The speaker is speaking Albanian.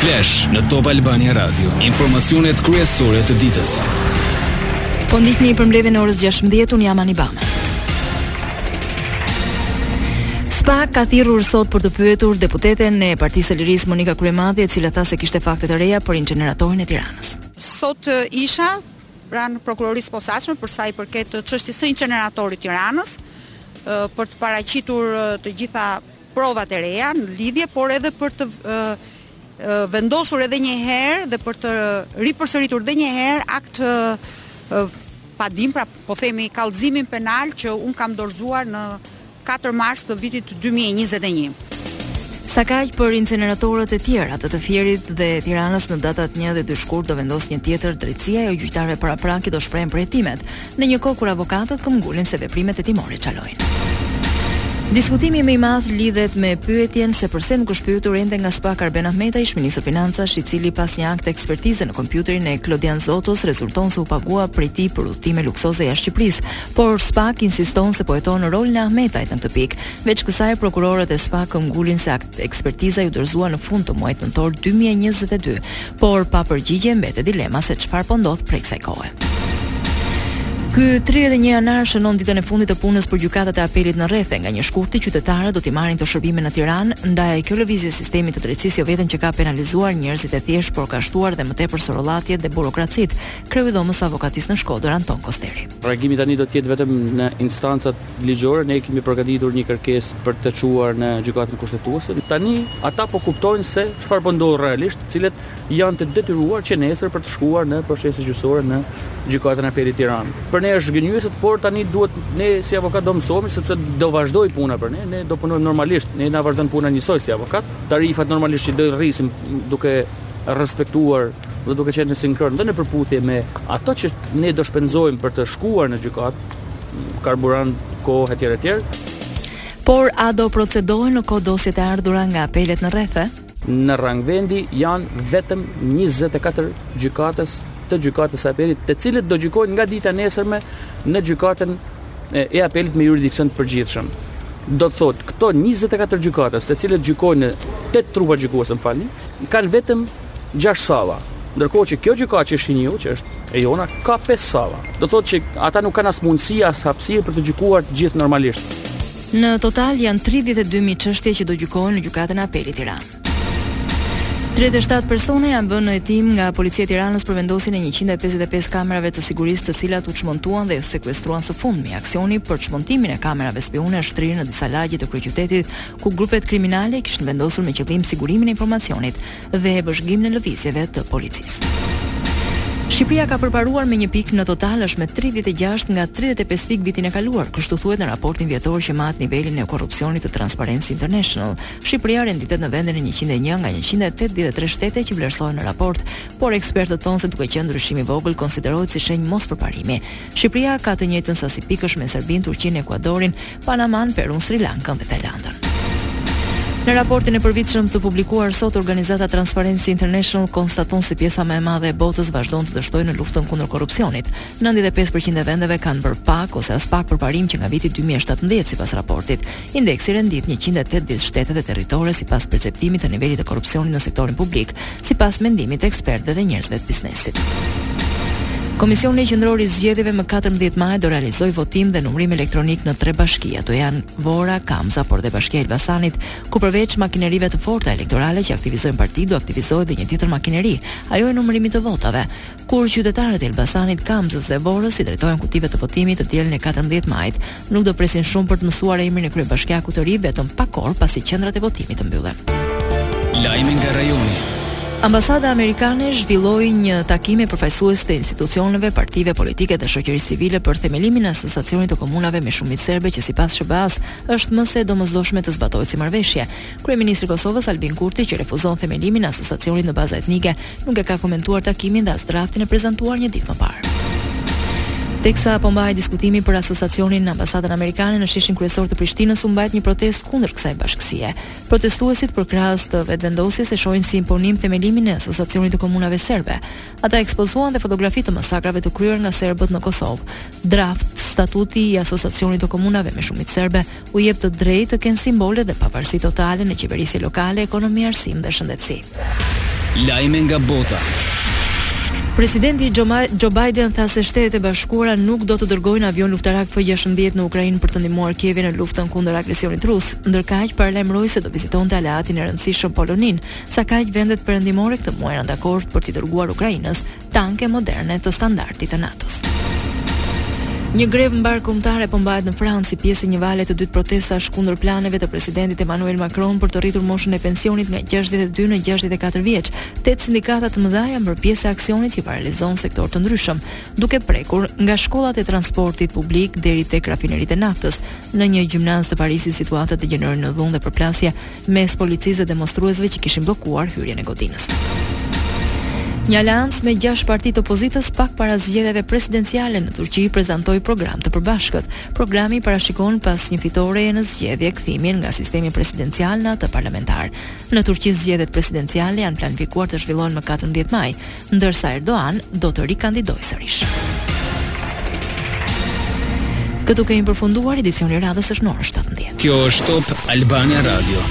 Flash në Top Albania Radio, informacionet kryesore të ditës. Po ndiqni përmbledhjen e orës 16 unë jam Ani Bame. Spak ka thirrur sot për të pyetur deputeten e Partisë së Lirisë Monika Kryemadhi, e cila tha se kishte fakte të reja për inceneratorin e Tiranës. Sot isha pranë prokurorisë së posaçme për sa i përket çështjes së inceneratorit të Tiranës për të paraqitur të gjitha provat e reja në lidhje, por edhe për të vendosur edhe një herë dhe për të ripërsëritur edhe një herë aktpadinë, pra po themi kallëzimin penal që unë kam dorëzuar në 4 mars të vitit 2021. Sakaq për inceneratorët e tjerë të të Fierit dhe Tiranës në datat 1 dhe 2 shkurt do vendosë një tjetër drejtësi ajo e gjyqtarëve paraprakë do shprehen për hetimet. në një kohë kur avokatët këmbëngulin se veprimet hetimore çalojnë. Diskutimi më i madh lidhet me pyetjen se përse nuk është pyetur ende nga spak Arben Ahmetaj, ish-ministër financash, i cili pas një akt ekspertize në kompjuterin e Klodian Zotos rezulton se u pagua prej tij për udhëtime luksoze jashtë Shqipërisë, por spak insiston se po heton rolin e Ahmetajt në këtë pikë. Veç kësaj, prokurorët e spak këmbëngulin se akti akt ekspertiza iu dorëzua në fund të muajit nëntor dy mijë e njëzet e dy, por pa përgjigje mbetet dilema se çfarë po ndodh prej kësaj kohe. Ky 31 janar shënon ditën e fundit të punës për gjykatat e apelit në rrethe. Nga një shkurti qytetarët do t'i marrin këto shërbime në Tiranë, ndaj kjo lëvizje e sistemit të drejtësisë jo vetëm që ka penalizuar njerëzit e thjeshtë, por ka shtuar dhe më tepër sorollatjet dhe burokracitë, kreu i Dhomës së Avokatisë në Shkodër, Anton Kosteri. Reagimi tani do të jetë vetëm në instancat ligjore ne kemi përgatitur një kërkesë për të çuar në Gjykatën Kushtetuese. Tani ata po kuptojnë se çfarë po ndodh realisht, të cilët janë të detyruar që nesër për të shkuar në procesin gjyqësor në Gjykatën e Apelit Tiranë. Për ne është gënjyeset, por tani duhet ne si avokatë do mësohemi sepse do vazhdojë puna për ne, ne do punojmë normalisht, ne na vazhdon puna njësoj si avokatë. Tarifat normalisht që do i rrisim duke respektuar dhe duke qenë në sinkron dhe në përputhje me ato që ne do shpenzojmë për të shkuar në gjykatë. karburant, kohë etj etj. Por a do procedohen në kohë dosjet e ardhura nga apelet në rrethe? Në rang vendi janë vetëm njëzet e katër gjykatës të gjykatës së apelit, të cilët do gjykojnë nga dita e nesërme në gjykatën e apelit me juridiksion të përgjithshëm. Do të thotë, këto njëzet e katër gjykatës, të cilët gjykojnë në tetë trupa gjykuese, më falni, kanë vetëm Gjashtë salla. Ndërkohë që kjo gjykatë që shihni ju, që është e jona, ka pesë salla. Do të thotë që ata nuk kanë as mundësi, as hapësirë për të gjykuar të gjithë normalisht. Në total janë tridhjetë e dy mijë çështje që do gjykohen në Gjykatën e Apelit Tiranë. Tridhjetë e shtatë persona janë vënë në hetim nga policia e Tiranës për vendosjen e njëqind e pesëdhjetë e pesë kamerave të sigurisë të cilat u çmontuan dhe u sekuestruan së fundmi. Aksioni për çmontimin e kamerave spiune është shtrirë në disa lagje të kryeqytetit, ku grupet kriminale i kishin vendosur me qëllim sigurimin e informacionit. dhe vëzhgimin e lëvizjeve të policisë. Shqipëria ka përparuar me një pikë në total është me tridhjetë e gjashtë nga tridhjetë e pesë pikë vitin e kaluar, kështu thuhet në raportin vjetor që mat nivelin e korrupsionit të Transparency International. Shqipëria renditet në vendin e njëqind e një nga njëqind e tetëdhjetë e tre shtete që vlerësohen në raport, por ekspertët thonë se duke qenë ndryshim i vogël konsiderohet si shenjë mospërparimi. Shqipëria ka të njëjtën sasi pikësh me Serbinë, Turqinë, Ekuadorin, Panamanë, Perunë, Sri Lankën dhe Tajlandën. Në raportin e përvitshëm të publikuar sot, organizata Transparency International konstaton se pjesa më e madhe e botës vazhdon të dështojë në luftën kundër korrupsionit. 95% e vendeve kanë bërë pak ose aspak përparim që nga viti 2017 sipas raportit. Indeksi rendit 180 shtete dhe territore sipas perceptimit të nivelit të korrupsionit në sektorin publik, sipas mendimit të ekspertëve dhe njerëzve të biznesit. Komisioni Qendror i Zgjedhjeve më 14 maj do realizojë votim dhe numërim elektronik në tre bashki, ato janë Vora, Kamza, por dhe Bashkia e Elbasanit, ku përveç makinerive të forta elektorale që aktivizojnë partitë, do aktivizohet dhe një tjetër makineri, ajo e numërimit të votave. Kur qytetarët e Elbasanit, Kamzës dhe Vorës i drejtohen kutive të votimit të dielën e katërmbëdhjetë majit, nuk do presin shumë për të mësuar emrin e kryebashkiakut të ri vetëm pak orë pasi qendrat e votimit të mbyllen. Lajme nga rajoni. Ambasada amerikane zhvilloi një takim me përfaqësues të institucioneve, partive politike dhe shoqërisë civile për themelimin e Asociacionit të Komunave me shumicë serbe që sipas SHBA-së është më se e domosdoshme të zbatohet si marrëveshje. Kryeministri i Kosovës, Albin Kurti, që refuzon themelimin e Asociacionit në baza etnike, nuk e ka komentuar takimin dhe as draftin e prezantuar një ditë më parë. Teksa po mbahej diskutimi për asociacionin në ambasadën amerikane në sheshin kryesor të Prishtinës u mbajt një protestë kundër kësaj bashkësie. Protestuesit përkrahës të Vetëvendosjes e shohin si imponim themelimin e Asociacionit të Komunave Serbe. Ata ekspozuan dhe fotografi të masakrave të kryera nga serbët në Kosovë. Draft statuti i Asociacionit të Komunave me shumicë serbe, u jep të drejtë të kenë simbole dhe pavarësi totale në qeverisje lokale, ekonomi, arsim dhe shëndetësi. Lajme nga bota. Presidenti Joe Biden tha se Shtetet e Bashkuara nuk do të dërgojnë avionë luftarakë F-16 në Ukrainë për të ndihmuar Kievin në luftën kundër agresionit rus. Ndërkaq, paralajmëroi se do vizitonte aleatin e rëndësishëm Poloninë, sa kaq vendet perëndimore këtë muaj ranë dakord për t'i dërguar Ukrainës tanke moderne të standardit të NATO-s. Një grevë mbarëkombëtare po mbahet në Francë si pjesë e një vale të dytë protestash kundër planeve të presidentit Emmanuel Macron për të rritur moshën e pensionit nga 62 në 64 vjeç. Tetë sindikata të mëdha janë bërë pjesë e aksionit që paralizon sektorë të ndryshëm, duke prekur nga shkollat e transporti publik deri tek rafineritë e naftës. Në një gjimnaz të Parisit situata degjeneroi në dhunë dhe përplasje mes policisë dhe demonstruesve që kishin bllokuar hyrjen e godinës. Një aleancë me 6 parti të opozitës pak para zgjedhjeve presidenciale në Turqi prezantoi program të përbashkët. Programi parashikon pas një fitoreje në zgjedhje kthimin nga sistemi presidencial në atë parlamentar. Në Turqi zgjedhjet presidenciale janë planifikuar të zhvillohen më 14 maj, ndërsa Erdogan do të rikandidojë sërish. Këtu kemi përfunduar, edicioni i radhës është në orën 17. Kjo është Top Albania Radio.